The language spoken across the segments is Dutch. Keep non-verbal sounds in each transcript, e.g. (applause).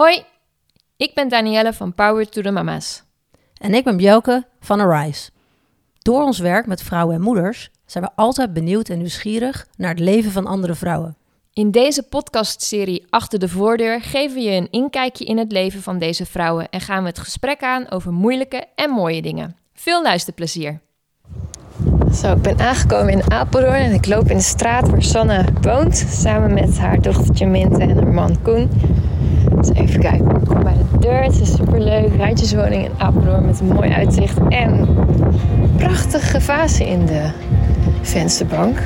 Hoi, ik ben Danielle van Power to the Mama's. En ik ben Bjelke van Arise. Door ons werk met vrouwen en moeders zijn we altijd benieuwd en nieuwsgierig naar het leven van andere vrouwen. In deze podcastserie Achter de Voordeur geven we je een inkijkje in het leven van deze vrouwen en gaan we het gesprek aan over moeilijke en mooie dingen. Veel luisterplezier. Zo, ik ben aangekomen in Apeldoorn en ik loop in de straat waar Sanne woont, samen met haar dochtertje Minte en haar man Koen. Dus even kijken, ik kom bij de deur. Het is superleuk, rijtjeswoning in Apeldoorn met een mooi uitzicht en prachtige vazen in de vensterbank.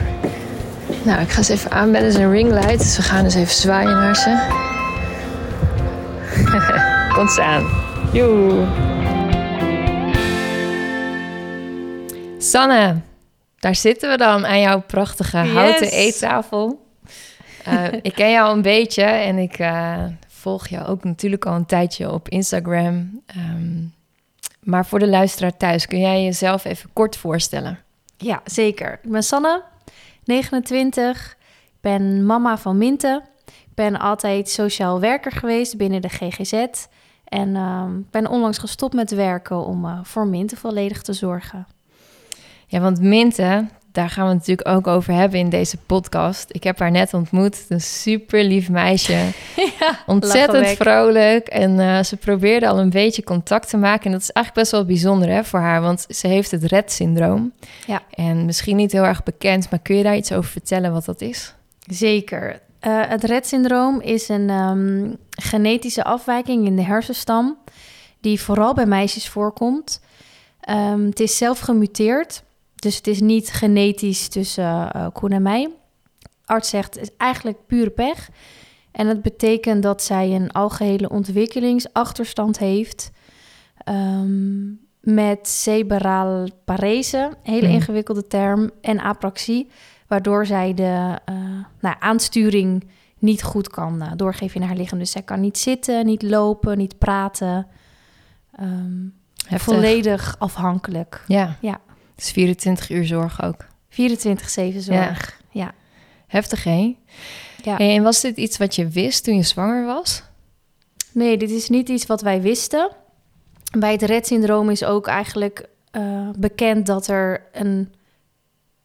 Nou, ik ga ze even aanbellen. Het is een ringlight, dus we gaan eens even zwaaien naar ze. (laughs) Komt ze aan. Joe. Sanne, daar zitten we dan aan jouw prachtige houten Yes. eettafel. Eh, (laughs) ik ken jou een beetje en ik eh, volg jou ook natuurlijk al een tijdje op Instagram. Ehm, maar voor de luisteraar thuis, kun jij jezelf even kort voorstellen? Ja, zeker. Ik ben Sanne, 29. Ik ben mama van Minte. Ik ben altijd sociaal werker geweest binnen de GGZ. En ik ben onlangs gestopt met werken om eh, voor Minte volledig te zorgen. Ja, want Minte, daar gaan we het natuurlijk ook over hebben in deze podcast. Ik heb haar net ontmoet, een super lief meisje. (laughs) ja, Ontzettend vrolijk. En eh, ze probeerde al een beetje contact te maken. En dat is eigenlijk best wel bijzonder hè, voor haar, want ze heeft het Rett-syndroom. Ja. En misschien niet heel erg bekend, maar kun je daar iets over vertellen wat dat is? Zeker. Eh, het Rett-syndroom is een ehm, genetische afwijking in de hersenstam... die vooral bij meisjes voorkomt. Ehm, het is zelf gemuteerd, dus het is niet genetisch tussen eh, Koen en mij. Arts zegt, het is eigenlijk pure pech. En het betekent dat zij een algehele ontwikkelingsachterstand heeft... ehm, met cerebrale parese, een hele Hmm. ingewikkelde term, en apraxie waardoor zij de eh, nou, aansturing niet goed kan eh, doorgeven in haar lichaam. Dus zij kan niet zitten, niet lopen, niet praten. Ehm, volledig afhankelijk. Ja. Ja. Is 24 uur zorg ook. 24-7 zorg. Ja. Heftig, hè? Ja. En was dit iets wat je wist toen je zwanger was? Nee, dit is niet iets wat wij wisten. Bij het Rett-syndroom is ook eigenlijk eh, bekend dat er een,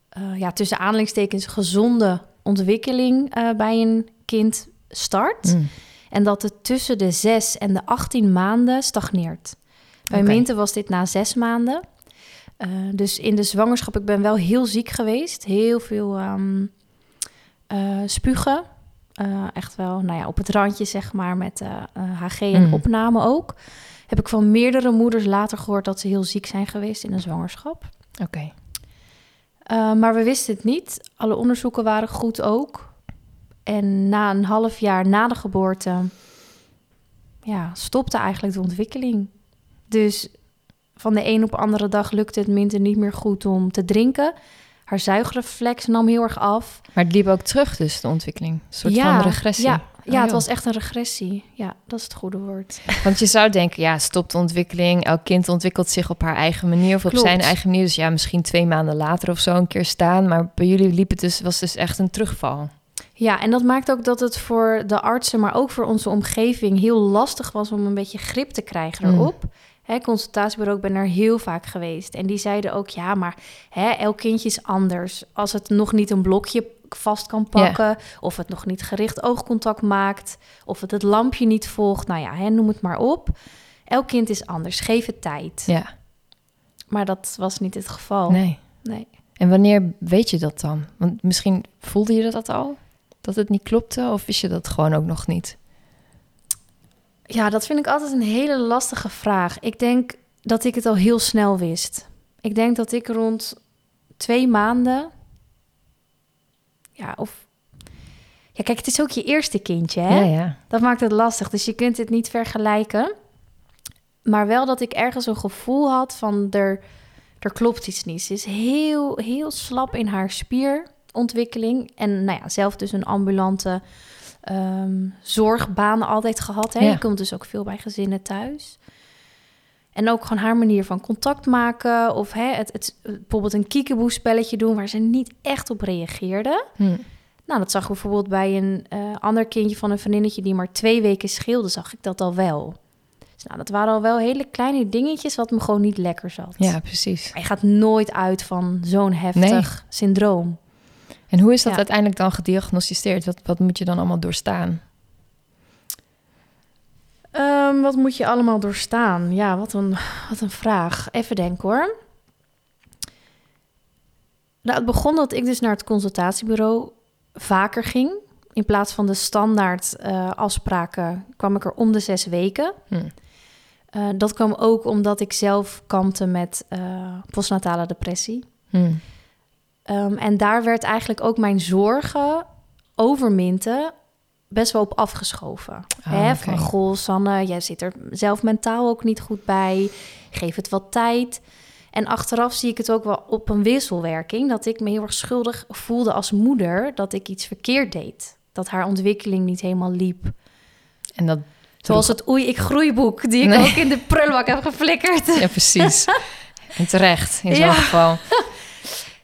eh, ja, tussen aanhalingstekens, gezonde ontwikkeling eh, bij een kind start. Mm. En dat het tussen de 6 en de 18 maanden stagneert. Bij. Minte was dit na zes maanden. Eh, dus in de zwangerschap, ik ben wel heel ziek geweest. Heel veel ehm, eh, spugen. Eh, echt wel, nou ja, op het randje zeg maar, met HG en Mm. opname ook. Heb ik van meerdere moeders later gehoord dat ze heel ziek zijn geweest in de zwangerschap. Oké. Uh, maar we wisten het niet. Alle onderzoeken waren goed ook. En na een half jaar na de geboorte ja, stopte eigenlijk de ontwikkeling. Dus van de een op de andere dag lukte het Minte niet meer goed om te drinken. Haar zuigreflex nam heel erg af. Maar het liep ook terug dus, de ontwikkeling. Een soort Ja, van regressie. Ja, Oh, ja het joh. was echt een regressie. Ja, dat is het goede woord. (laughs) Want je zou denken, ja, stopt de ontwikkeling. Elk kind ontwikkelt zich op haar eigen manier of op zijn eigen manier. Dus ja, misschien twee maanden later of zo een keer staan. Maar bij jullie liep het dus, was dus echt een terugval. Ja, en dat maakt ook dat het voor de artsen, maar ook voor onze omgeving heel lastig was om een beetje grip te krijgen Mm. Hè, consultatiebureau, ik ben er heel vaak geweest. En die zeiden ook, ja, maar hè, elk kindje is anders. Als het nog niet een blokje vast kan pakken, of het nog niet gericht oogcontact maakt, of het het lampje niet volgt, nou ja, hè, noem het maar op. Elk kind is anders, geef het tijd. Ja, Maar dat was niet het geval. nee. Nee. En wanneer weet je dat dan? Want misschien voelde je dat al? Dat het niet klopte? Of wist je dat gewoon ook nog niet? Ja, dat vind ik altijd een hele lastige vraag. Ik denk dat ik het al heel snel wist. Ik denk dat ik rond twee maanden. Ja, of. Ja, kijk, het is ook je eerste kindje, hè? Ja, ja. Dat maakt het lastig. Dus je kunt het niet vergelijken. Maar wel dat ik ergens een gevoel had van er, er klopt iets niet. Ze is heel, heel slap in haar spierontwikkeling. En nou ja, zelf dus een ambulante ehm, zorgbaan altijd gehad. Hè? Ja. Je komt dus ook veel bij gezinnen thuis. En ook gewoon haar manier van contact maken. Of hè, het, het, bijvoorbeeld een kiekeboe spelletje doen waar ze niet echt op reageerde. Hm. Nou, dat zag ik bijvoorbeeld bij een eh, ander kindje van een vriendinnetje die maar twee weken scheelde, zag ik dat al wel. Dus nou, dat waren al wel hele kleine dingetjes wat me gewoon niet lekker zat. Ja, precies. Je gaat nooit uit van zo'n heftig syndroom. En hoe is dat Ja. uiteindelijk dan gediagnosticeerd? Wat, wat moet je dan allemaal doorstaan? Ehm, wat moet je allemaal doorstaan? Ja, wat een, wat een vraag. Even denken hoor. Nou, het begon dat ik dus naar het consultatiebureau vaker ging. In plaats van de standaard eh, afspraken kwam ik er om de zes weken. Hm. Eh, dat kwam ook omdat ik zelf kampte met eh, postnatale depressie. Hm. Ehm, en daar werd eigenlijk ook mijn zorgen over Minte best wel op afgeschoven. Ah, Hè. Van, goh, Sanne, jij zit er zelf mentaal ook niet goed bij. Geef het wat tijd. En achteraf zie ik het ook wel op een wisselwerking... dat ik me heel erg schuldig voelde als moeder... dat ik iets verkeerd deed. Dat haar ontwikkeling niet helemaal liep. En dat... Zoals het Oei, ik groeiboek... die ik Nee. ook in de prullenbak heb geflikkerd. Ja, precies. (laughs) en terecht, in zo'n Ja. geval. (laughs)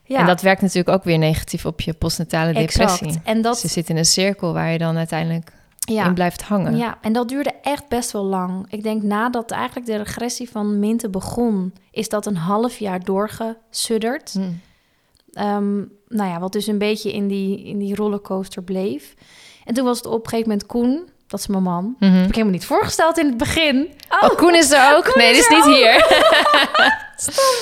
Ja, En dat werkt natuurlijk ook weer negatief op je postnatale depressie. exact. En Dus dat, je zit in een cirkel waar je dan uiteindelijk ja. in blijft hangen. Ja, en dat duurde echt best wel lang. Ik denk nadat eigenlijk de regressie van Minte begon, is dat een half jaar doorgesudderd. Hm. Ehm, nou ja, wat dus een beetje in die, in die rollercoaster bleef. En toen was het op een gegeven moment Koen, dat is mijn man. Mhm. Heb ik helemaal niet voorgesteld in het begin. Oh, Koen is er ook? nee, is is niet ook. hier. (laughs)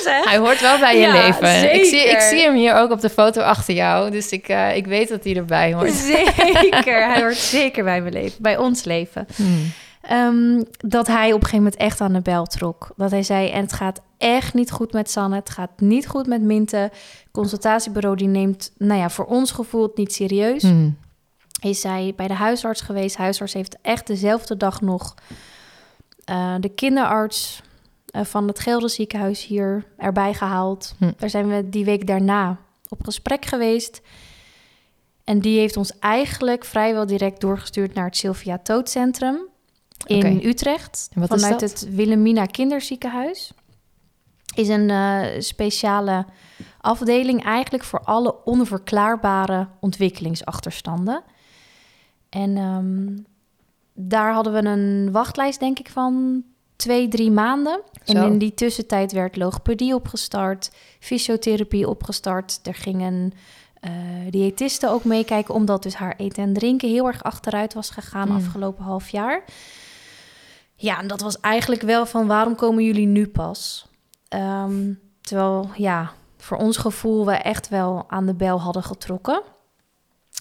zeg. Hij hoort wel bij je Ja, leven. Ik zie, ik zie hem hier ook op de foto achter jou. Dus ik, eh, ik weet dat hij erbij hoort. Zeker, hij hoort zeker bij mijn leven, bij ons leven. Hm. Ehm, dat hij op een gegeven moment echt aan de bel trok. Dat hij zei, en het gaat echt niet goed met Sanne. Het gaat niet goed met Minte. Consultatiebureau die neemt, nou ja, voor ons gevoel het niet serieus. Hm. Is zij bij de huisarts geweest. Huisarts heeft echt dezelfde dag nog eh, de kinderarts eh, van het Gelder ziekenhuis hier erbij gehaald. Hm. Daar zijn we die week daarna op gesprek geweest. En die heeft ons eigenlijk vrijwel direct doorgestuurd naar het Sylvia Toodcentrum in. Utrecht. En wat is vanuit dat? het Wilhelmina Kinderziekenhuis. Is een eh, speciale afdeling eigenlijk voor alle onverklaarbare ontwikkelingsachterstanden. En ehm, daar hadden we een wachtlijst, denk ik, van twee, drie maanden. En in die tussentijd werd logopedie opgestart, fysiotherapie opgestart. Er gingen eh diëtisten ook meekijken, omdat dus haar eten en drinken heel erg achteruit was gegaan Mm. afgelopen half jaar. Ja, en dat was eigenlijk wel van waarom komen jullie nu pas? Ehm, terwijl, ja, voor ons gevoel we echt wel aan de bel hadden getrokken.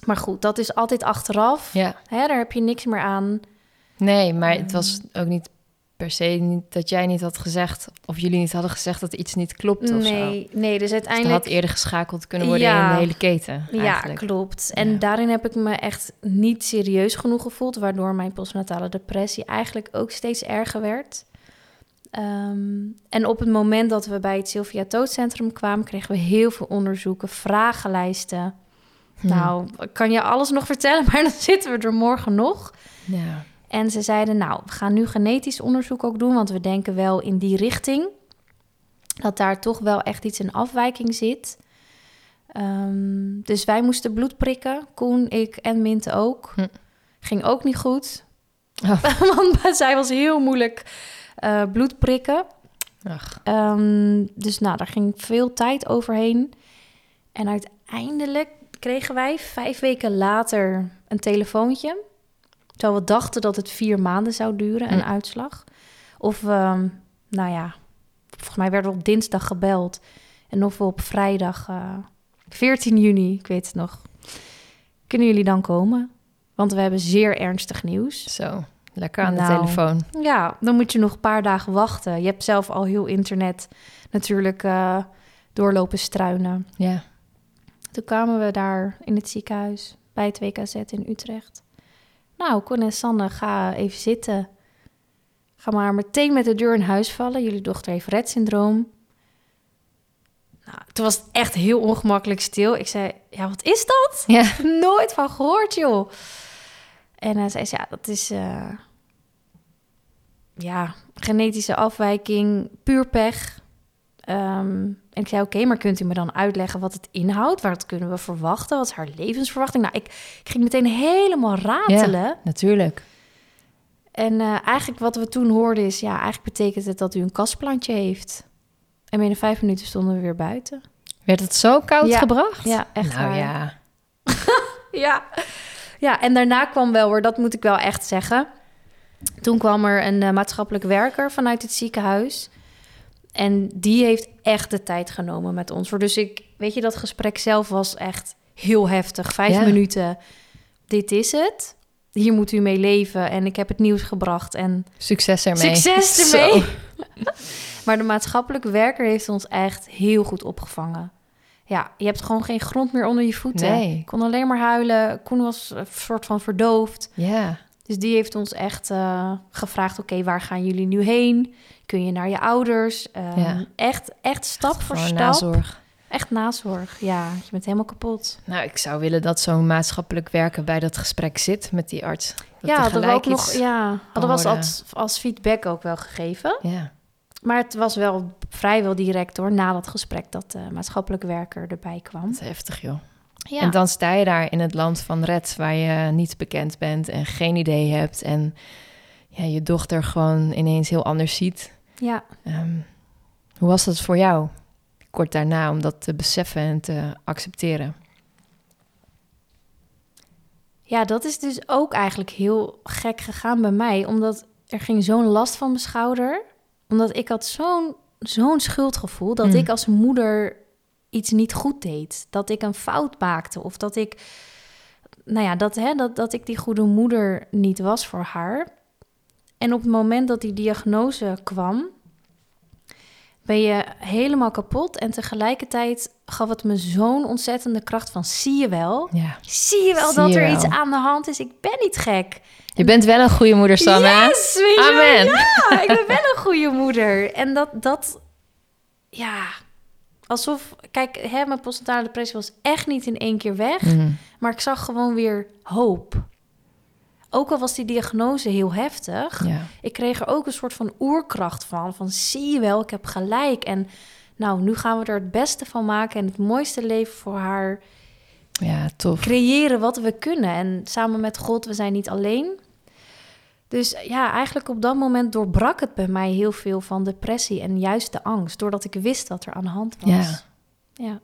Maar goed, dat is altijd achteraf. Ja, Hè, daar heb je niks meer aan. nee, maar het was ook niet per se niet, dat jij niet had gezegd... of jullie niet hadden gezegd dat iets niet klopt of zo. Nee, nee, dus Dus uiteindelijk... had eerder geschakeld kunnen worden Ja. in de hele keten Ja, klopt. En Ja. daarin heb ik me echt niet serieus genoeg gevoeld, waardoor mijn postnatale depressie eigenlijk ook steeds erger werd. Ehm, en op het moment dat we bij het Sylvia Toodcentrum kwamen, kregen we heel veel onderzoeken, vragenlijsten. Nou, ik kan je alles nog vertellen, (laughs) maar dan zitten we er morgen nog. Ja. En ze zeiden, nou, we gaan nu genetisch onderzoek ook doen, want we denken wel in die richting dat daar toch wel echt iets in afwijking zit. Ehm, dus wij moesten bloed prikken, Koen, ik en Minte ook. Hm. Ging ook niet goed, Oh. (laughs) want (laughs) zij was heel moeilijk eh, bloed prikken. Ach, Ehm, dus nou, daar ging veel tijd overheen. En uiteindelijk kregen wij vijf weken later een telefoontje. Terwijl we dachten dat het vier maanden zou duren, een Hm. uitslag. Of we, nou ja, volgens mij werden we op dinsdag gebeld. En of we op vrijdag, eh 14 juni, ik weet het nog, kunnen jullie dan komen? Want we hebben zeer ernstig nieuws. zo. Lekker aan de Nou. telefoon. Ja, dan moet je nog een paar dagen wachten. Je hebt zelf al heel internet natuurlijk eh, doorlopen struinen. Ja. Toen kwamen we daar in het ziekenhuis bij het WKZ in Utrecht. Nou, Con en Sanne, ga even zitten. Ga maar meteen met de deur in huis vallen. Jullie dochter heeft Rett-syndroom. Nou, toen was het echt heel ongemakkelijk stil. Ik zei, ja, wat is dat? Ja. Ik heb nooit van gehoord, joh. En hij zei, ze, ja, dat is... eh, ja, genetische afwijking, puur pech. Ehm, en ik zei, oké, maar kunt u me dan uitleggen wat het inhoudt? Wat kunnen we verwachten? Wat is haar levensverwachting? Nou, ik, ik ging meteen helemaal ratelen. Natuurlijk. En eh, eigenlijk wat we toen hoorden is, ja, eigenlijk betekent het dat u een kastplantje heeft. En binnen vijf minuten stonden we weer buiten. Werd het zo koud Ja. gebracht? Ja, echt Nou waar. ja. (laughs) Ja. ja, en daarna kwam wel hoor, dat moet ik wel echt zeggen. Toen kwam er een eh, maatschappelijk werker vanuit het ziekenhuis. En die heeft echt de tijd genomen met ons. Dus ik, weet je, dat gesprek zelf was echt heel heftig. Vijf Ja. minuten. Dit is het. Hier moet u mee leven. En ik heb het nieuws gebracht. En Succes ermee. Succes (laughs) ermee. (laughs) maar de maatschappelijke werker heeft ons echt heel goed opgevangen. Ja, je hebt gewoon geen grond meer onder je voeten. Nee. Ik kon alleen maar huilen. Koen was een soort van verdoofd. Ja. Dus die heeft ons echt eh, gevraagd... oké, waar gaan jullie nu heen? Kun je naar je ouders? Ehm, Ja. Echt, echt stap voor stap. nazorg. Echt nazorg. Ja, je bent helemaal kapot. Nou, ik zou willen dat zo'n maatschappelijk werker bij dat gesprek zit met die arts. Dat ja, hadden we ook nog... Ja, hadden we als, als, feedback ook wel gegeven. Ja. Maar het was wel vrijwel direct hoor, na dat gesprek dat de maatschappelijke werker erbij kwam. Dat is heftig, joh. Ja, En dan sta je daar in het land van Red, waar je niet bekend bent en geen idee hebt. En ja, je dochter gewoon ineens heel anders ziet. ja. Ehm, hoe was dat voor jou? Kort daarna om dat te beseffen en te accepteren. ja, dat is dus ook eigenlijk heel gek gegaan bij mij, omdat er ging zo'n last van mijn schouder. Omdat ik had zo'n zo'n schuldgevoel dat Mm. ik als moeder iets niet goed deed. Dat ik een fout maakte of dat ik, nou ja, dat, hè, dat, dat ik die goede moeder niet was voor haar. En op het moment dat die diagnose kwam, ben je helemaal kapot. En tegelijkertijd gaf het me zo'n ontzettende kracht van, zie je wel? Ja. Zie je wel Zie dat je er wel. iets aan de hand is? Ik ben niet gek. Je bent wel een goede moeder. Yes, wel? Amen. Ja, ik ben wel een goede moeder. En dat, dat ja, alsof... Kijk, hè, mijn postnatale depressie was echt niet in één keer weg. Mhm. Maar ik zag gewoon weer hoop. Ook al was die diagnose heel heftig... Ja. ik kreeg er ook een soort van oerkracht van. Van zie je wel, ik heb gelijk. En nou, nu gaan we er het beste van maken... en het mooiste leven voor haar ja, tof. creëren wat we kunnen. En samen met God, we zijn niet alleen. Dus ja, eigenlijk op dat moment doorbrak het bij mij heel veel van depressie en juist de angst, doordat ik wist wat er aan de hand was. Ja. ja.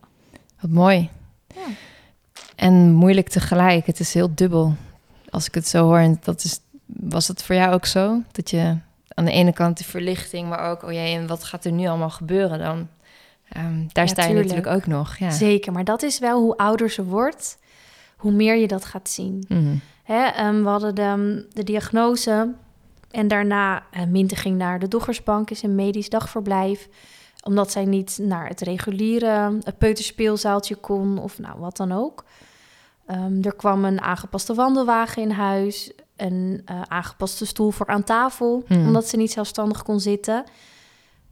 Wat mooi. Ja. En moeilijk tegelijk. Het is heel dubbel. Als ik het zo hoor. En dat is, was het voor jou ook zo? Dat je aan de ene kant die verlichting, maar ook, oh jee, en wat gaat er nu allemaal gebeuren dan? Ehm, daar Ja, sta je tuurlijk. natuurlijk ook nog. Ja. Zeker, maar dat is wel hoe ouder ze wordt, hoe meer je dat gaat zien. Mhm. Hè, ehm, we hadden de, de diagnose en daarna uh, Minte ging naar de Doggersbank, is een medisch dagverblijf. Omdat zij niet naar het reguliere het peuterspeelzaaltje kon of nou wat dan ook. Ehm, er kwam een aangepaste wandelwagen in huis, een eh, aangepaste stoel voor aan tafel, Hmm. omdat ze niet zelfstandig kon zitten.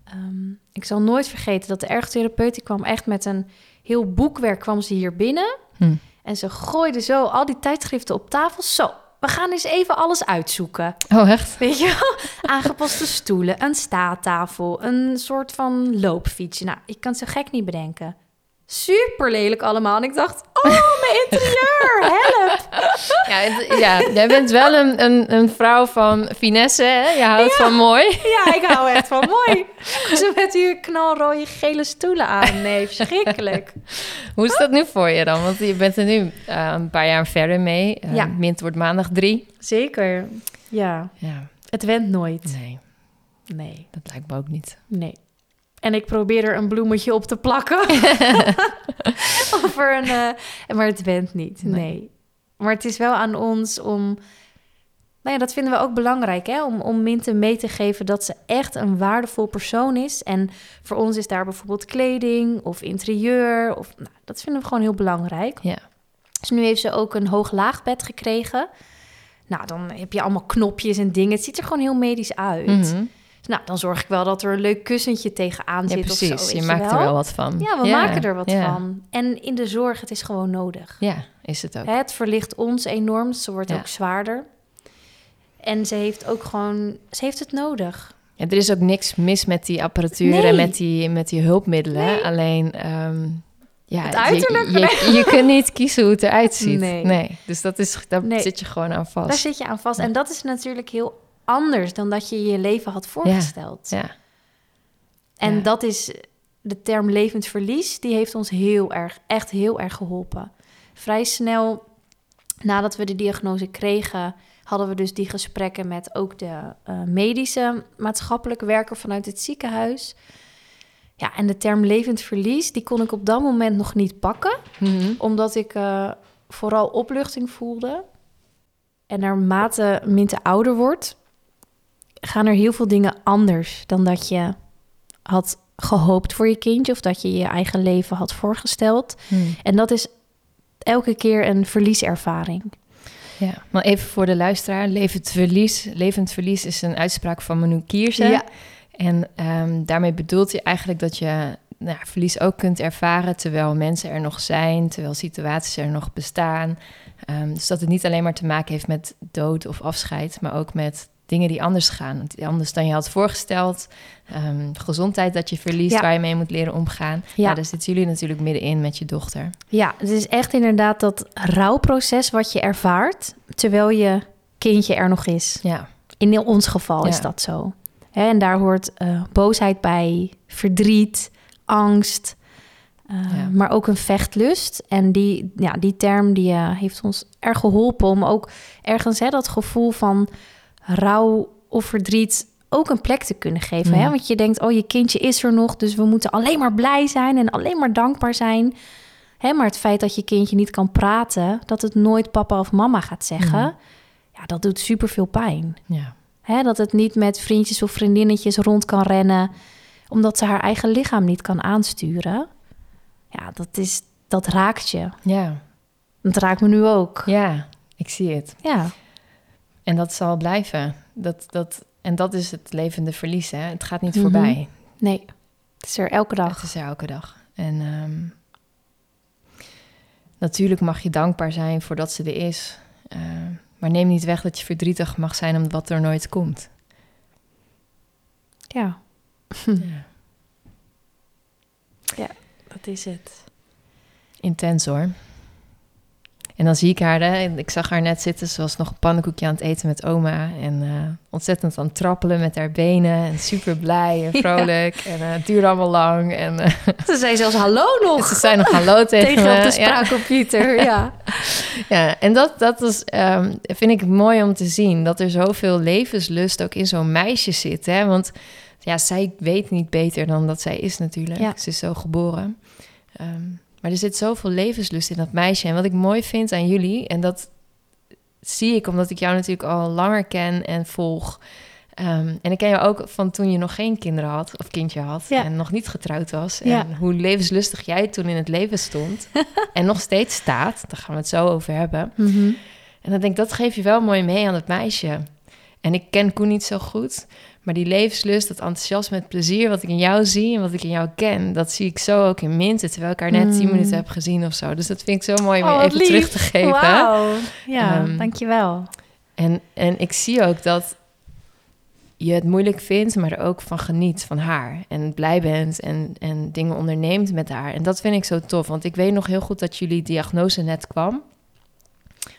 Ehm, ik zal nooit vergeten dat de ergotherapeut die kwam echt met een heel boekwerk kwam ze hier binnen. Hm. En ze gooide zo al die tijdschriften op tafel. Zo, we gaan eens even alles uitzoeken. Oh, echt? (laughs) Weet je wel? Aangepaste stoelen, een staattafel, een soort van loopfietsje. Nou, ik kan het zo gek niet bedenken. Super lelijk allemaal. En ik dacht, oh, mijn interieur, help. (laughs) Ja, het- ja, jij bent wel een, een, een vrouw van finesse, hè? Je houdt van mooi. Ja, ik hou (laughs) echt van mooi. Zo met die knalrooie gele stoelen aan. Nee, verschrikkelijk. Hoe is dat nu voor je dan? Want je bent er nu eh, een paar jaar verder mee. Eh, Ja. Mint wordt maandag drie. Zeker. Ja, Ja, het went nooit. nee, Nee, dat lijkt me ook niet. nee. En ik probeer er een bloemetje op te plakken. (laughs) of er een, eh, maar het went niet. Nee. Nee. Maar het is wel aan ons om. Nou ja, dat vinden we ook belangrijk, hè? Om, om Minte mee te geven dat ze echt een waardevol persoon is. En voor ons is daar bijvoorbeeld kleding of interieur. Of, nou, dat vinden we gewoon heel belangrijk. Ja. Dus nu heeft ze ook een hoog-laag bed gekregen. Nou, dan heb je allemaal knopjes en dingen. Het ziet er gewoon heel medisch uit. Mhm. Nou, dan zorg ik wel dat er een leuk kussentje tegenaan Ja, zit precies. of zo. je weet maakt er wel wat van. Ja, we maken er wat van. En in de zorg, het is gewoon nodig. Ja, is het ook. Het verlicht ons enorm. Ze wordt ook zwaarder. En ze heeft ook gewoon... Ze heeft het nodig. Ja, er is ook niks mis met die apparatuur Nee. en met die, met die hulpmiddelen. Nee. Alleen, ehm, ja, Het je- uiterlijk, Je, je, kunt niet kiezen hoe het eruit ziet. Nee. Nee. Dus dat is, daar zit je gewoon aan vast. Daar zit je aan vast. En dat is natuurlijk heel anders dan dat je je leven had voorgesteld. Ja, En Ja. dat is de term levend verlies, die heeft ons heel erg, echt heel erg geholpen. Vrij snel nadat we de diagnose kregen, hadden we dus die gesprekken met ook de eh, medische maatschappelijke werker vanuit het ziekenhuis. Ja, en de term levend verlies, die kon ik op dat moment nog niet pakken, Mhm. omdat ik eh, vooral opluchting voelde. En naarmate Minte ouder wordt, gaan er heel veel dingen anders dan dat je had gehoopt voor je kindje of dat je je eigen leven had voorgesteld. Mhm. En dat is elke keer een verlieservaring. Ja, maar even voor de luisteraar. Levend verlies, levend verlies is een uitspraak van Manu Kierse. En ehm, daarmee bedoelt hij eigenlijk dat je nou, verlies ook kunt ervaren terwijl mensen er nog zijn, terwijl situaties er nog bestaan. Ehm, dus dat het niet alleen maar te maken heeft met dood of afscheid, maar ook met dingen die anders gaan. Anders dan je had voorgesteld. Ehm, gezondheid dat je verliest, Ja. waar je mee moet leren omgaan. Ja. Ja. daar zitten jullie natuurlijk middenin met je dochter. Ja, het is echt inderdaad dat rouwproces wat je ervaart terwijl je kindje er nog is. Ja, In ons geval is dat zo. Hè, en daar hoort eh, boosheid bij, verdriet, angst, eh, Ja. maar ook een vechtlust. En die, ja, die term die, eh, heeft ons erg geholpen om ook ergens hè, dat gevoel van rouw of verdriet ook een plek te kunnen geven. Ja. Hè? Want je denkt, oh, je kindje is er nog, dus we moeten alleen maar blij zijn en alleen maar dankbaar zijn. Hè, maar het feit dat je kindje niet kan praten, dat het nooit papa of mama gaat zeggen, Mhm. ja, dat doet superveel pijn. ja. Hè, dat het niet met vriendjes of vriendinnetjes rond kan rennen, omdat ze haar eigen lichaam niet kan aansturen. Ja, dat, is, dat raakt je. ja. Dat raakt me nu ook. ja ik zie het. Ja, En dat zal blijven. Dat, dat, en dat is het levende verlies. Hè? Het gaat niet Mhm. voorbij. nee. Het is er elke dag. Het is er elke dag. En ehm, natuurlijk mag je dankbaar zijn voor dat ze er is. Eh, maar neem niet weg dat je verdrietig mag zijn om wat er nooit komt. Ja, (laughs) Ja. dat is het. Intens hoor. En dan zie ik haar, hè, en ik zag haar net zitten, ze was nog een pannenkoekje aan het eten met oma. En eh, ontzettend aan het trappelen met haar benen. En super blij en (laughs) Ja. vrolijk. En eh, het duurde allemaal lang. En eh, Ze zei zelfs hallo nog (laughs) ze zei nog hallo (laughs) tegen, tegen me. op de Ja. spraakcomputer. Ja. Ja, en dat, dat is, ehm, vind ik mooi om te zien. Dat er zoveel levenslust ook in zo'n meisje zit. Hè? Want ja, zij weet niet beter dan dat zij is natuurlijk. Ja. Ze is zo geboren. Ehm, maar er zit zoveel levenslust in dat meisje. En wat ik mooi vind aan jullie... en dat zie ik omdat ik jou natuurlijk al langer ken en volg... Ehm, en ik ken jou ook van toen je nog geen kinderen had of kindje had Ja. en nog niet getrouwd was. Ja. En hoe levenslustig jij toen in het leven stond (laughs) en nog steeds staat. Daar gaan we het zo over hebben. Mhm. En dan denk ik, dat geef je wel mooi mee aan het meisje. En ik ken Koen niet zo goed, maar die levenslust, dat enthousiasme, het plezier wat ik in jou zie en wat ik in jou ken, dat zie ik zo ook in Minte, terwijl ik haar net tien Mm. minuten heb gezien of zo. Dus dat vind ik zo mooi om Oh, even lief. terug te geven. Wauw. Ja, Ehm, dankjewel. En, en ik zie ook dat je het moeilijk vindt, maar er ook van geniet van haar. En blij bent en, en dingen onderneemt met haar. En dat vind ik zo tof, want ik weet nog heel goed dat jullie diagnose net kwam.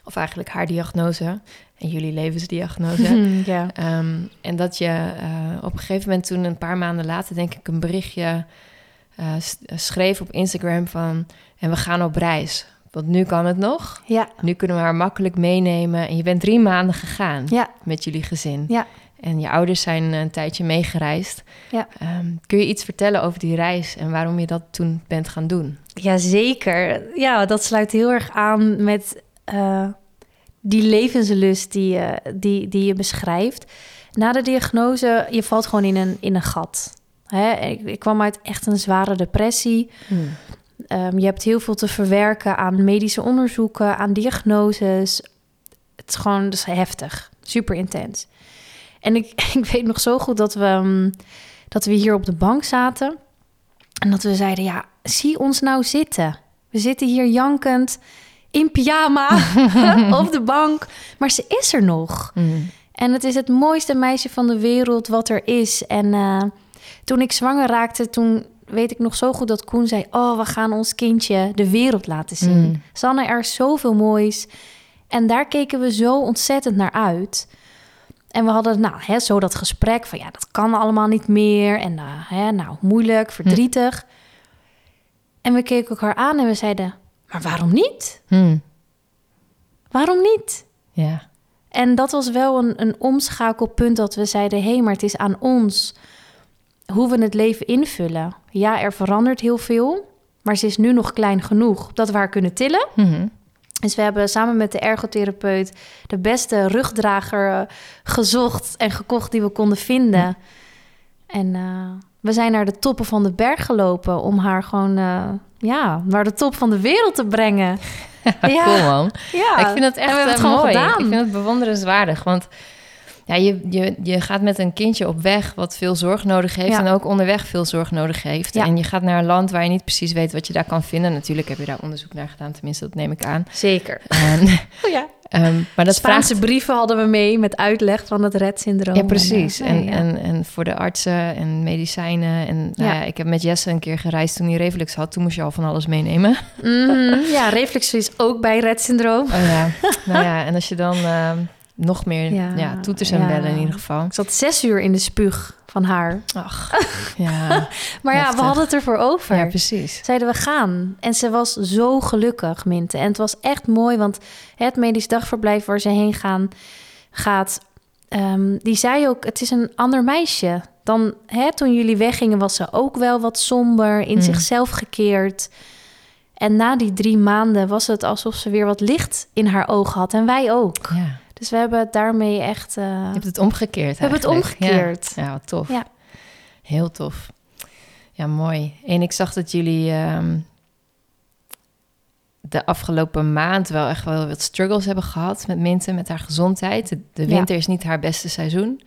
Of eigenlijk haar diagnose en jullie levensdiagnose. (laughs) Ehm, en dat je eh, op een gegeven moment toen een paar maanden later denk ik een berichtje eh, s- schreef op Instagram van en we gaan op reis. Want nu kan het nog. Ja. Nu kunnen we haar makkelijk meenemen. En je bent drie maanden gegaan Ja. met jullie gezin. Ja. En je ouders zijn een tijdje meegereisd. Ja. Ehm, kun je iets vertellen over die reis en waarom je dat toen bent gaan doen? Jazeker. Ja, dat sluit heel erg aan met eh, die levenslust die, je die, die je beschrijft. Na de diagnose, je valt gewoon in een, in een gat. Hè? Ik, ik kwam uit echt een zware depressie. Ehm, je hebt heel veel te verwerken aan medische onderzoeken, aan diagnoses. Het is gewoon dat is heftig, super intens. En ik, (laughs) ik weet nog zo goed dat we, ehm, dat we hier op de bank zaten. En dat we zeiden, ja, zie ons nou zitten. We zitten hier jankend in pyjama (laughs) (laughs) op de bank. Maar ze is er nog. Mm. En het is het mooiste meisje van de wereld wat er is. En eh, toen ik zwanger raakte, toen weet ik nog zo goed dat Koen zei... oh, we gaan ons kindje de wereld laten zien. Mm. Sanne, er is zoveel moois. En daar keken we zo ontzettend naar uit. En we hadden nou, hè, zo dat gesprek van... ja, dat kan allemaal niet meer. En eh, hè, nou, moeilijk, verdrietig. En we keken elkaar aan en we zeiden... maar waarom niet? Hmm. Waarom niet? Ja. En dat was wel een, een omschakelpunt dat we zeiden: hé, hey, maar het is aan ons hoe we het leven invullen. Ja, er verandert heel veel, maar ze is nu nog klein genoeg dat we haar kunnen tillen. Mhm. Dus we hebben samen met de ergotherapeut de beste rugdrager eh, gezocht en gekocht die we konden vinden. En eh, we zijn naar de toppen van de berg gelopen om haar gewoon eh, ja, naar de top van de wereld te brengen. (laughs) Ja. Cool man. Ja, ik vind En echt we hebben het eh, gewoon mooi. gedaan. Ik vind het bewonderenswaardig. Want ja, je, je, je gaat met een kindje op weg wat veel zorg nodig heeft. Ja. En ook onderweg veel zorg nodig heeft. Ja. En je gaat naar een land waar je niet precies weet wat je daar kan vinden. Natuurlijk heb je daar onderzoek naar gedaan. Tenminste, dat neem ik aan. Zeker. En, (laughs) Oh ja. ehm, maar dat Spaanse vraagt... brieven hadden we mee met uitleg van het Rett-syndroom. Ja, precies. En, En, eh, ja. en, en voor de artsen en medicijnen. En nou Ja. ik heb met Jesse een keer gereisd toen hij reflux had. Toen moest je al van alles meenemen. Mhm. ja, reflux is ook bij Rett-syndroom. Oh ja, (laughs) nou ja. En als je dan ehm, nog meer Ja, ja, toeters en ja. bellen in ieder geval. Ik zat zes uur in de spuug van haar. Ach, (laughs) ja. Maar ja, we hadden het ervoor over. Ja, precies. Zeiden we gaan. En ze was zo gelukkig, Minte. En het was echt mooi, want het medisch dagverblijf waar ze heen gaan, gaat... ehm, die zei ook, het is een ander meisje. Dan hè, toen jullie weggingen was ze ook wel wat somber, in Mm. zichzelf gekeerd. En na die drie maanden was het alsof ze weer wat licht in haar ogen had. En wij ook. Ja. Dus we hebben het daarmee echt... eh, Je hebt het omgekeerd we hebben het omgekeerd. Ja, ja wat tof. Ja. Heel tof. Ja, mooi. En ik zag dat jullie ehm, de afgelopen maand wel echt wel wat struggles hebben gehad met Minte, met haar gezondheid. De, de Ja. winter is niet haar beste seizoen.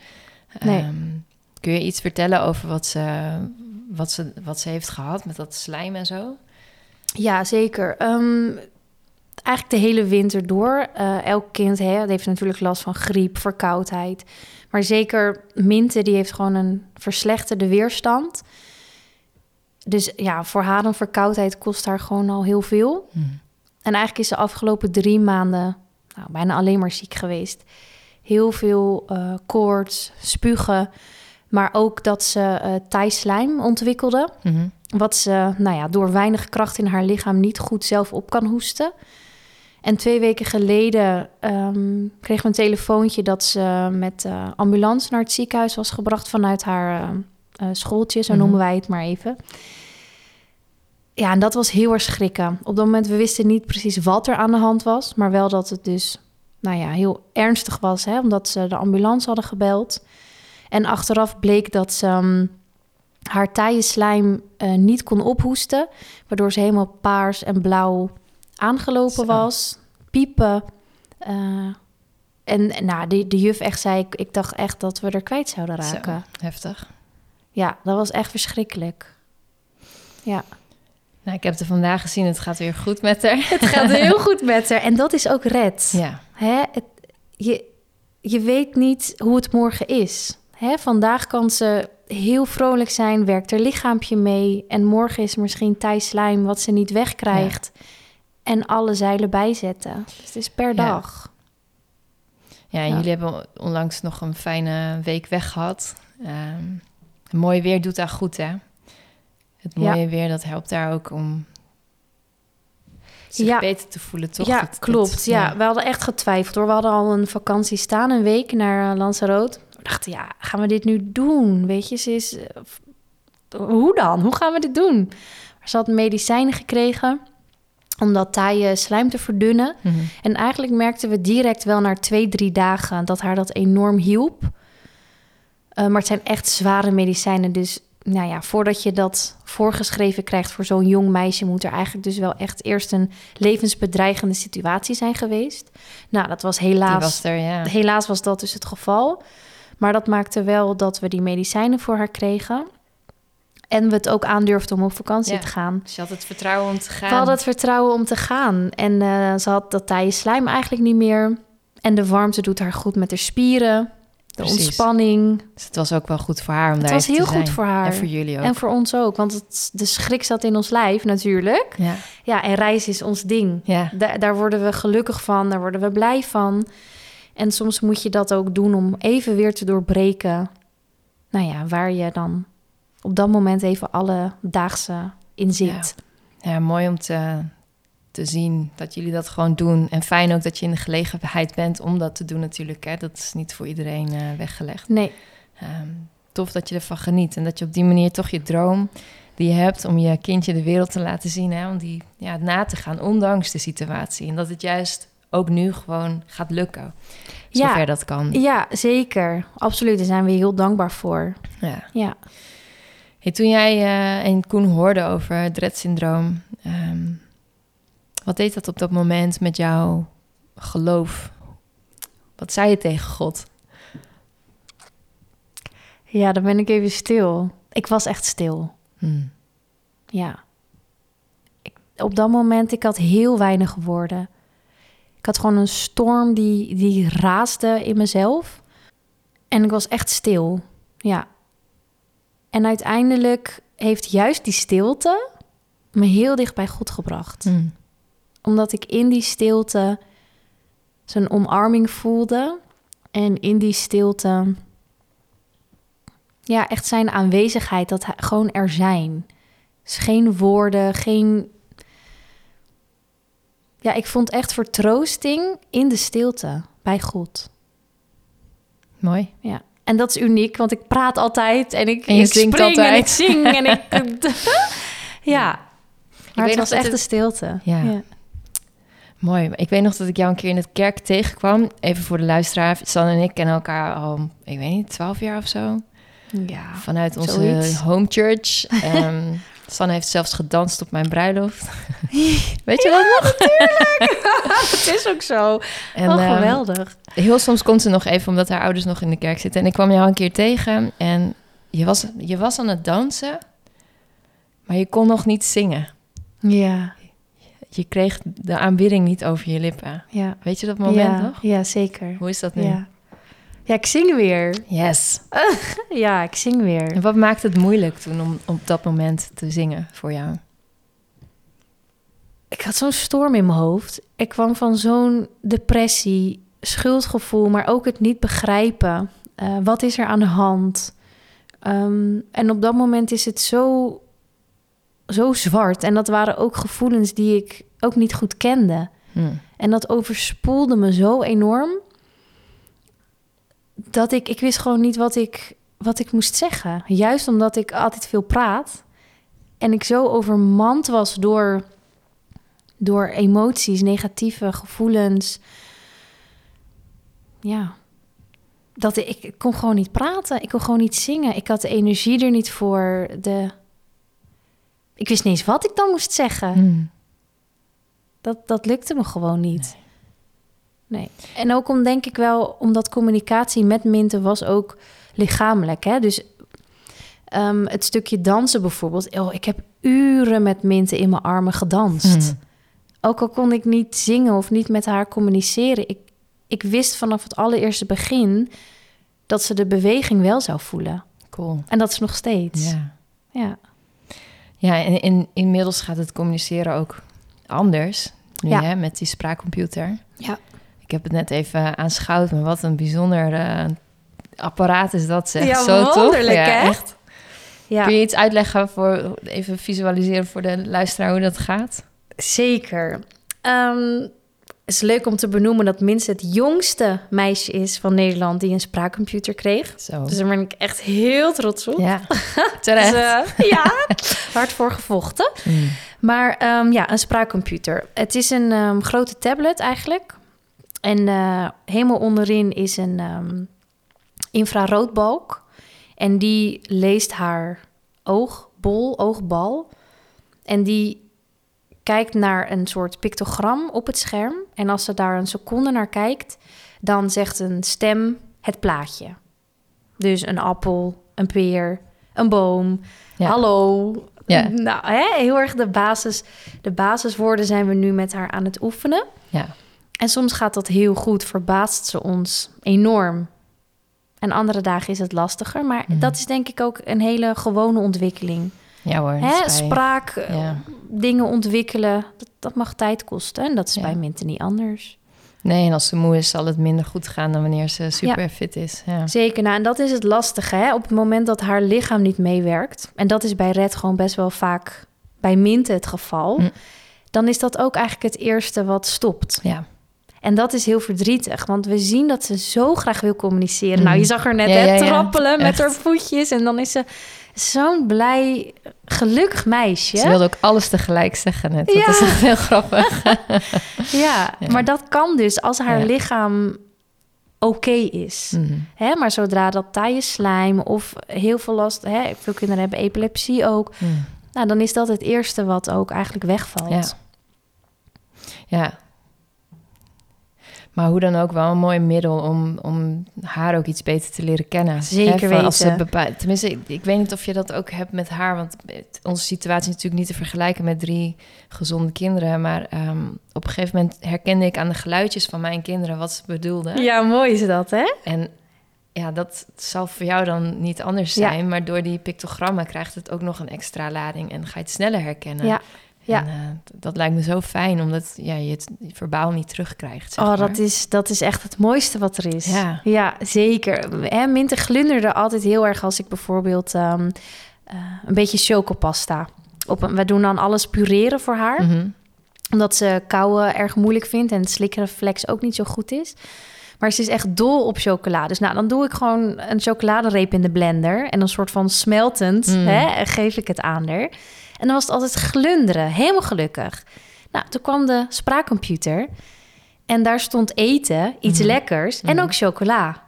Nee. Ehm, kun je iets vertellen over wat ze, wat, ze, wat ze heeft gehad met dat slijm en zo? Ja, zeker. Ehm, eigenlijk de hele winter door. Eh, elk kind hè, heeft natuurlijk last van griep, verkoudheid. Maar zeker Minte, die heeft gewoon een verslechterde weerstand. Dus ja, voor haar een verkoudheid kost haar gewoon al heel veel. Hm. En eigenlijk is ze afgelopen drie maanden nou, bijna alleen maar ziek geweest. Heel veel eh, koorts, spugen. Maar ook dat ze thijslijm ontwikkelde. Mhm. Wat ze nou ja, door weinig kracht in haar lichaam niet goed zelf op kan hoesten. En twee weken geleden ehm, kreeg we een telefoontje dat ze met de ambulance naar het ziekenhuis was gebracht vanuit haar eh, eh, schooltje, zo Mhm. noemen wij het maar even. Ja, en dat was heel erg schrikken. Op dat moment, we wisten niet precies wat er aan de hand was, maar wel dat het dus, nou ja, heel ernstig was, hè, omdat ze de ambulance hadden gebeld. En achteraf bleek dat ze ehm, haar taaienslijm eh, niet kon ophoesten, waardoor ze helemaal paars en blauw aangelopen Zo. was, piepen. eh, en nou, de, de juf echt zei, ik, ik dacht echt dat we er kwijt zouden raken. Zo, heftig. Ja, dat was echt verschrikkelijk. Ja. Nou, ik heb het vandaag gezien. Het gaat weer goed met haar. Het gaat heel goed met haar. En dat is ook red. Ja, Hè? Het, je, je weet niet hoe het morgen is. Hè? Vandaag kan ze heel vrolijk zijn, werkt haar lichaampje mee. En morgen is misschien thijslijm wat ze niet wegkrijgt. En alle zeilen bijzetten. Dus het is per dag. Ja, en Ja. jullie hebben onlangs nog een fijne week weg gehad. Ehm, mooi weer doet daar goed, hè? Het Ja. mooie weer, dat helpt daar ook om zich Ja. beter te voelen, toch? Ja, Dat- dat- klopt. ja. we hadden echt getwijfeld hoor. We hadden al een vakantie staan, een week naar uh, Lanzarote. We dachten, ja, gaan we dit nu doen? Weet je, ze is... eh, hoe dan? Hoe gaan we dit doen? Ze had medicijnen gekregen om dat taaie slijm te verdunnen. Mhm. En eigenlijk merkten we direct wel na twee, drie dagen dat haar dat enorm hielp. Eh, maar het zijn echt zware medicijnen. Dus nou ja, voordat je dat voorgeschreven krijgt voor zo'n jong meisje, moet er eigenlijk dus wel echt eerst een levensbedreigende situatie zijn geweest. Nou, dat was helaas. was er, ja. Helaas was dat dus het geval. Maar dat maakte wel dat we die medicijnen voor haar kregen. En we het ook aandurfden om op vakantie Ja. te gaan. Je had het vertrouwen om te gaan. We hadden het vertrouwen om te gaan. En eh, ze had dat taaie slijm eigenlijk niet meer. En de warmte doet haar goed met haar spieren. De Precies. ontspanning. Dus het was ook wel goed voor haar om Het daar was even te heel goed zijn. voor haar. En voor jullie ook. En voor ons ook, want het, de schrik zat in ons lijf natuurlijk. ja. Ja, en reizen is ons ding. Ja. Da- daar worden we gelukkig van, daar worden we blij van. En soms moet je dat ook doen om even weer te doorbreken. Nou ja, waar je dan op dat moment even alle daagse in zit. ja, mooi om te, te zien dat jullie dat gewoon doen. En fijn ook dat je in de gelegenheid bent om dat te doen natuurlijk. Hè. Dat is niet voor iedereen eh, weggelegd. Nee, Ehm, tof dat je ervan geniet. En dat je op die manier toch je droom die je hebt om je kindje de wereld te laten zien. Hè, om die ja, na te gaan, ondanks de situatie. En dat het juist ook nu gewoon gaat lukken. Ja. Zover dat kan. ja, zeker. Absoluut, daar zijn we heel dankbaar voor. Ja. Ja. Hey, toen jij eh, en Koen hoorden over het Rett-syndroom, ehm, wat deed dat op dat moment met jouw geloof? Wat zei je tegen God? Ja, dan ben ik even stil. Ik was echt stil. Hmm. Ja. Ik, op dat moment, ik had heel weinig woorden. Ik had gewoon een storm die, die raasde in mezelf. En ik was echt stil. Ja. En uiteindelijk heeft juist die stilte me heel dicht bij God gebracht. Hmm. Omdat ik in die stilte zijn omarming voelde. En in die stilte, ja, echt zijn aanwezigheid, dat hij gewoon er zijn. Dus geen woorden, geen. Ja, ik vond echt vertroosting in de stilte bij God. Mooi. Ja. En dat is uniek, want ik praat altijd en ik, En ik spring en altijd. ik zing en ik. (laughs) (laughs) ja. Maar weet het nog was echt het- de stilte. Ja. Mooi. Ik weet nog dat ik jou een keer in het kerk tegenkwam. Even voor de luisteraar. San en ik kennen elkaar al, ik weet niet, twaalf jaar of zo. ja. Vanuit onze Zoiets. home church. (laughs) Ehm Sanne heeft zelfs gedanst op mijn bruiloft. (laughs) weet je dat nog? Het (laughs) is ook zo. En, oh, ehm, geweldig. heel soms komt ze nog even omdat haar ouders nog in de kerk zitten. En ik kwam jou een keer tegen en je was, je was aan het dansen, maar je kon nog niet zingen. Ja, Je kreeg de aanbidding niet over je lippen. ja. Weet je dat moment ja, nog? Ja, zeker. Hoe is dat nu? Ja. Ja, ik zing weer. Yes. (laughs) Ja, ik zing weer. En wat maakt het moeilijk toen om op dat moment te zingen voor jou? Ik had zo'n storm in mijn hoofd. Ik kwam van zo'n depressie, schuldgevoel, maar ook het niet begrijpen. Eh, wat is er aan de hand? Ehm, en op dat moment is het zo, zo zwart. En dat waren ook gevoelens die ik ook niet goed kende. Hm. En dat overspoelde me zo enorm. Dat ik, ik wist gewoon niet wat ik, wat ik moest zeggen. Juist omdat ik altijd veel praat. En ik zo overmand was door, door emoties, negatieve gevoelens. Ja. Dat ik, ik kon gewoon niet praten. Ik kon gewoon niet zingen. Ik had de energie er niet voor. De... Ik wist niet eens wat ik dan moest zeggen. Hm. Dat, dat lukte me gewoon niet. Nee. En ook om, denk ik wel, omdat communicatie met Minten was ook lichamelijk. Hè? Dus ehm, het stukje dansen bijvoorbeeld. Oh, ik heb uren met Minten in mijn armen gedanst. Hm. Ook al kon ik niet zingen of niet met haar communiceren. Ik, ik wist vanaf het allereerste begin dat ze de beweging wel zou voelen. Cool. En dat is nog steeds. Ja. ja. Ja, en in, inmiddels gaat het communiceren ook anders. Nu, Ja. hè, met die spraakcomputer. Ja. Ik heb het net even aanschouwd, maar wat een bijzonder eh, apparaat is dat zeg. Ja, Zo tof. wonderlijk, ja? Echt. ja. Kun je iets uitleggen voor, even visualiseren voor de luisteraar hoe dat gaat? Zeker. Ehm, het is leuk om te benoemen dat Minst het jongste meisje is van Nederland die een spraakcomputer kreeg. Zo. Dus daar ben ik echt heel trots op. ja, (laughs) Dus, terecht. eh, ja, hard voor gevochten. Mm. Maar ehm, ja, een spraakcomputer. Het is een ehm, grote tablet eigenlijk. En eh, helemaal onderin is een ehm, infraroodbalk. En die leest haar oogbol, oogbal. En die kijkt naar een soort pictogram op het scherm. En als ze daar een seconde naar kijkt, dan zegt een stem het plaatje. Dus een appel, een peer, een boom, Ja. hallo. Ja. Nou, hè, heel erg de, basis, de basiswoorden zijn we nu met haar aan het oefenen. Ja. En soms gaat dat heel goed, verbaast ze ons enorm. En andere dagen is het lastiger. Maar Mhm. dat is denk ik ook een hele gewone ontwikkeling. Ja hoor. Hè? Spraak, eh, Ja. dingen ontwikkelen, dat, dat mag tijd kosten. En dat is Ja. bij Minte niet anders. Nee, en als ze moe is, zal het minder goed gaan dan wanneer ze super fit is. Ja. Zeker, nou, en dat is het lastige. Hè? Op het moment dat haar lichaam niet meewerkt... en dat is bij Red gewoon best wel vaak bij Minte het geval... Hm. dan is dat ook eigenlijk het eerste wat stopt. ja. En dat is heel verdrietig, want we zien dat ze zo graag wil communiceren. Mm. Nou, je zag haar net Ja, hè, ja, ja. trappelen met haar voetjes... en dan is ze zo'n blij, gelukkig meisje. Ze wilde ook alles tegelijk zeggen net. Ja. Dat is echt heel grappig. (laughs) Ja, maar dat kan dus als haar lichaam oké is. Mhm. Hè, maar zodra dat taaie slijm of heel veel last... Hè, veel kinderen hebben epilepsie ook. Mhm. Nou, dan is dat het eerste wat ook eigenlijk wegvalt. Ja. Maar hoe dan ook wel een mooi middel om, om haar ook iets beter te leren kennen. Zeker van Als ze weten. Tenminste, ik, ik weet niet of je dat ook hebt met haar. Want het- onze situatie is natuurlijk niet te vergelijken met drie gezonde kinderen. Maar ehm, op een gegeven moment herkende ik aan de geluidjes van mijn kinderen wat ze bedoelden. Ja, mooi is dat, hè? En ja, dat zal voor jou dan niet anders Ja. zijn. Maar door die pictogrammen krijgt het ook nog een extra lading. En ga je het sneller herkennen. Ja, ja. En, eh, dat lijkt me zo fijn, omdat ja, je het verbaal niet terugkrijgt. Zeg Oh, maar. dat is, dat is echt het mooiste wat er is. Ja. ja zeker. Hè, Minte glunderde altijd heel erg als ik bijvoorbeeld ehm, eh, een beetje chocopasta... Op een, we doen dan alles pureren voor haar. Mhm. Omdat ze kauwen erg moeilijk vindt en het slikkenreflex ook niet zo goed is. Maar ze is echt dol op chocolade. Dus nou, dan doe ik gewoon een chocoladereep in de blender. En een soort van smeltend Mm. hè, geef ik het aan haar. En dan was het altijd glunderen. Helemaal gelukkig. Nou, toen kwam de spraakcomputer. En daar stond eten, iets Mhm. lekkers en Mhm. ook chocola.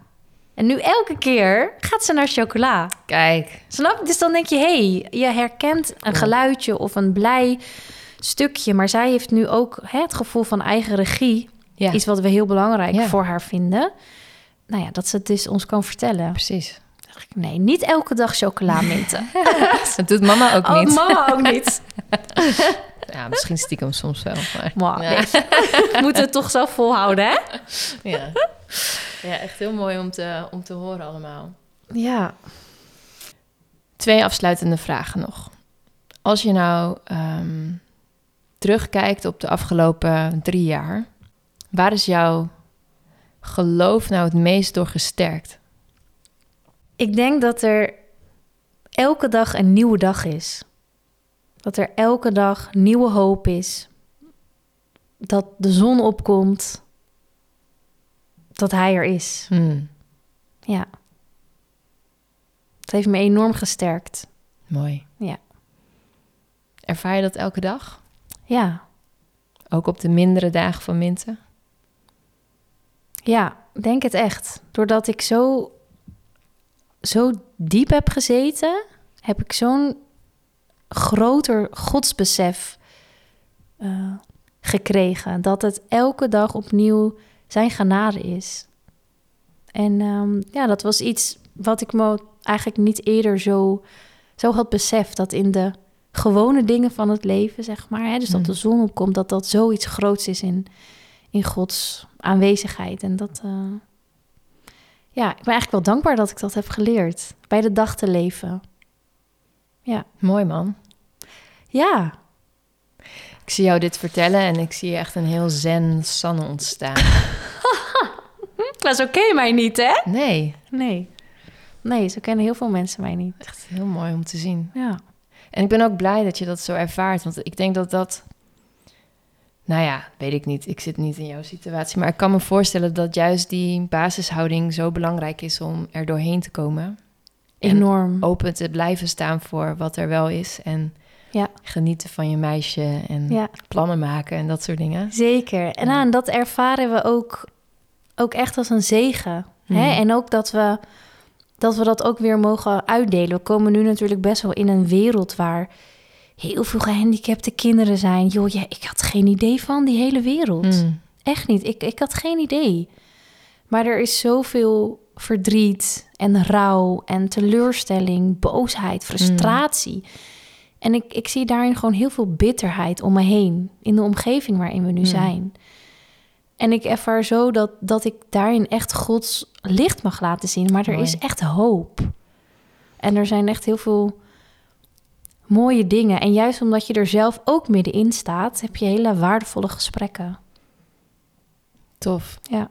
En nu elke keer gaat ze naar chocola. Kijk, Snap? Dus dan denk je, hé, hey, je herkent een geluidje of een blij stukje. Maar zij heeft nu ook hè, het gevoel van eigen regie. ja, Iets wat we heel belangrijk Ja. voor haar vinden. Nou ja, dat ze het dus ons kan vertellen. precies. Nee, niet elke dag chocolaminten. (laughs) Dat doet mama ook oh, niet. mama ook niet. (laughs) Ja, misschien stiekem soms wel. Maar, Maar ja. nee, (laughs) we moeten het toch zo volhouden, hè? Ja. ja, echt heel mooi om te, om te horen allemaal. Ja. Twee afsluitende vragen nog. Als je nou ehm, terugkijkt op de afgelopen drie jaar, waar is jouw geloof nou het meest door gesterkt? Ik denk dat er elke dag een nieuwe dag is. Dat er elke dag nieuwe hoop is. Dat de zon opkomt. Dat hij er is. Hmm, Ja. Het heeft me enorm gesterkt. mooi. Ja. Ervaar je dat elke dag? Ja. Ook op de mindere dagen van Minten? Ja, denk het echt. Doordat ik zo, zo diep heb gezeten, heb ik zo'n groter godsbesef eh, gekregen. Dat het elke dag opnieuw zijn genade is. En ehm, ja, dat was iets wat ik me eigenlijk niet eerder zo, zo had beseft. Dat in de gewone dingen van het leven, zeg maar. Hè, dus dat Mm. de zon opkomt, dat dat zoiets groots is in, in Gods aanwezigheid. En dat, eh, ja, ik ben eigenlijk wel dankbaar dat ik dat heb geleerd. Bij de dag te leven. Mooi man. Ja, Ik zie jou dit vertellen en ik zie echt een heel zen Sanne ontstaan. (laughs) zo ken je mij niet, hè? Nee, Nee. Nee, zo kennen heel veel mensen mij niet. echt heel mooi om te zien. Ja. En ik ben ook blij dat je dat zo ervaart. Want ik denk dat dat. Nou ja, weet ik niet. Ik zit niet in jouw situatie. Maar ik kan me voorstellen dat juist die basishouding zo belangrijk is om er doorheen te komen. En Enorm. open te blijven staan voor wat er wel is. En Ja. genieten van je meisje. En Ja, plannen maken en dat soort dingen. zeker. En, Ja. aan dat ervaren we ook, ook echt als een zegen. Hè? En ook dat we, dat we dat ook weer mogen uitdelen. We komen nu natuurlijk best wel in een wereld waar heel veel gehandicapte kinderen zijn. Joh, ja, ik had geen idee van die hele wereld. Mm. Echt niet. Ik, ik had geen idee. Maar er is zoveel verdriet en rouw en teleurstelling, boosheid, frustratie. En ik, ik zie daarin gewoon heel veel bitterheid om me heen. In de omgeving waarin we nu Mm. zijn. En ik ervaar zo dat, dat ik daarin echt Gods licht mag laten zien. Maar er Mooi. is echt hoop. En er zijn echt heel veel mooie dingen. En juist omdat je er zelf ook middenin staat, heb je hele waardevolle gesprekken. Tof. Ja.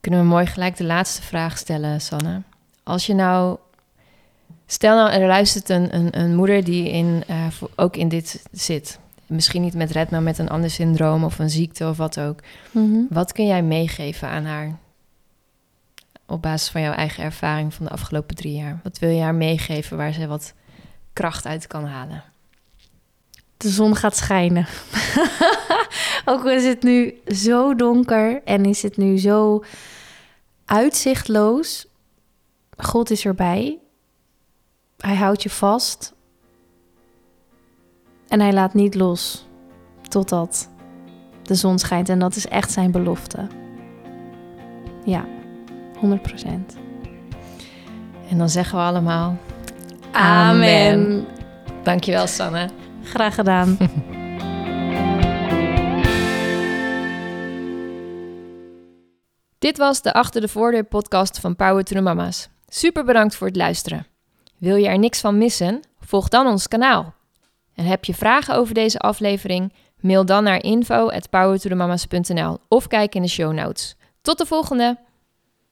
Kunnen we mooi gelijk de laatste vraag stellen, Sanne? Als je nou... Stel nou, er luistert een, een, een moeder die in, eh, ook in dit zit. Misschien niet met red, maar met een ander syndroom of een ziekte of wat ook. Mhm. Wat kun jij meegeven aan haar op basis van jouw eigen ervaring van de afgelopen drie jaar? Wat wil je haar meegeven waar ze wat kracht uit kan halen? De zon gaat schijnen. (laughs) Ook al is het nu zo donker en is het nu zo uitzichtloos. God is erbij. Hij houdt je vast. En hij laat niet los totdat de zon schijnt. En dat is echt zijn belofte. Ja, 100 procent. En dan zeggen we allemaal... Amen. Dankjewel, Sanne. Graag gedaan. (laughs) Dit was de Achter de Voordeur podcast van Power to the Mama's. Super bedankt voor het luisteren. Wil je er niks van missen? Volg dan ons kanaal. En heb je vragen over deze aflevering? Mail dan naar info@powertothemamas.nl of kijk in de show notes. Tot de volgende!